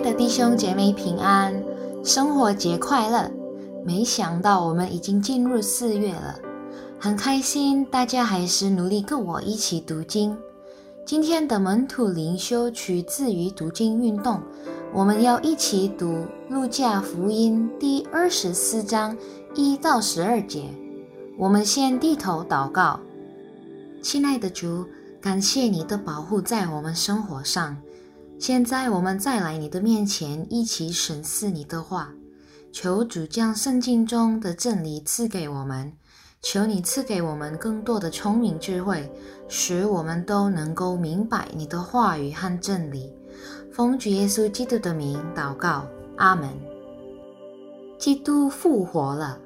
的弟兄姐妹平安，生活节快乐！没想到我们已经进入四月了，很开心，大家还是努力跟我一起读经。今天的门徒灵修取自于读经运动，我们要一起读《路加福音》第二十四章一到十二节。我们先低头祷告，亲爱的主，感谢你的保护在我们生活上。现在我们再来你的面前，一起审视你的话。求主将圣经中的真理赐给我们，求你赐给我们更多的聪明智慧，使我们都能够明白你的话语和真理。奉主耶稣基督的名祷告，阿门。基督复活了。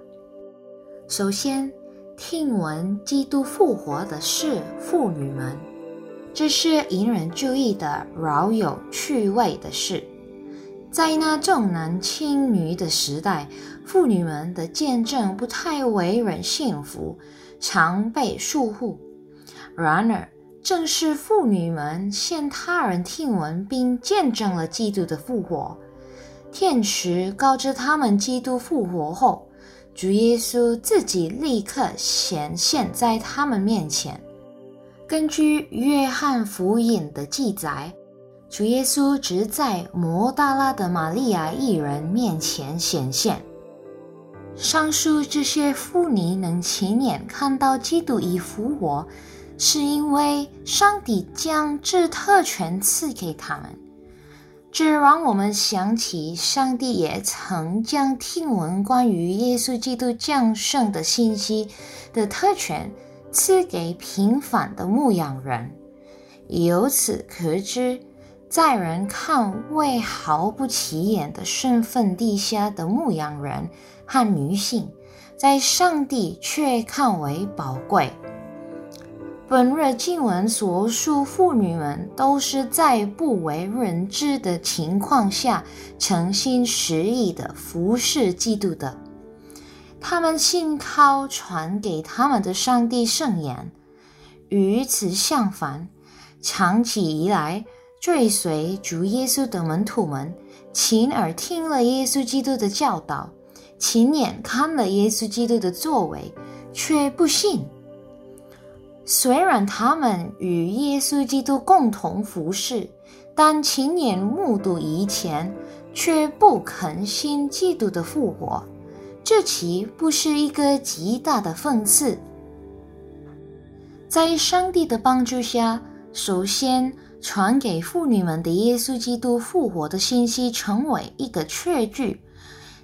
首先，听闻基督复活的是妇女们。这是引人注意的饶有趣味的事。在那重男轻女的时代，妇女们的见证不太为人信服，常被束缚。然而，正是妇女们向他人听闻并见证了基督的复活。天使告知他们基督复活后，主耶稣自己立刻显现在他们面前。根据约翰福音的记载，主耶稣只在摩大拉的玛利亚一人面前显现。上述这些妇女能亲眼看到基督已复活，是因为上帝将这特权赐给他们。这让我们想起，上帝也曾将听闻关于耶稣基督降生的信息的特权。赐给平凡的牧羊人，由此可知，在人看为毫不起眼的身份低下的牧羊人和女性，在上帝却看为宝贵。本日经文所述妇女们，都是在不为人知的情况下，诚心实意的服侍基督的。他们信靠传给他们的上帝圣言。与此相反，长期以来追随主耶稣的门徒们，亲耳听了耶稣基督的教导，亲眼看了耶稣基督的作为，却不信。虽然他们与耶稣基督共同服侍，但亲眼目睹以前，却不肯信基督的复活。这岂不是一个极大的讽刺？在上帝的帮助下，首先传给妇女们的耶稣基督复活的信息成为一个确据，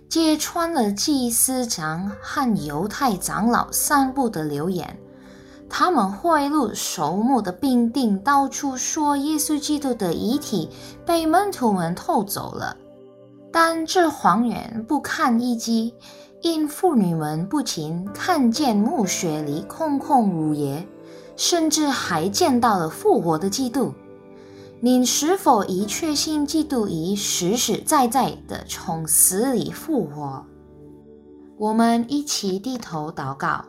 揭穿了祭司长和犹太长老散布的流言。他们贿赂守墓的兵丁，到处说耶稣基督的遗体被门徒们偷走了，但这谎言不堪一击。因妇女们不仅看见墓穴里空空如也，甚至还见到了复活的基督。您是否已确信基督已实实在在的从死里复活？我们一起低头祷告：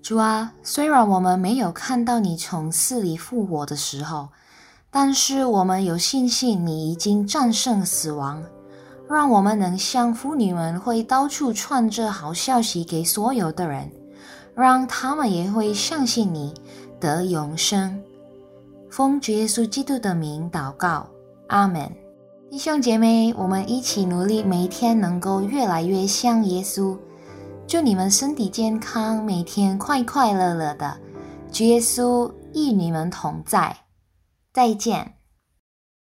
主啊，虽然我们没有看到你从死里复活的时候，但是我们有信心你已经战胜死亡。让我们能像妇女们会到处传着好消息给所有的人，让他们也会相信你得永生。奉主耶稣基督的名祷告，阿门。弟兄姐妹，我们一起努力，每天能够越来越像耶稣。祝你们身体健康，每天快快乐乐的。主耶稣与你们同在，再见。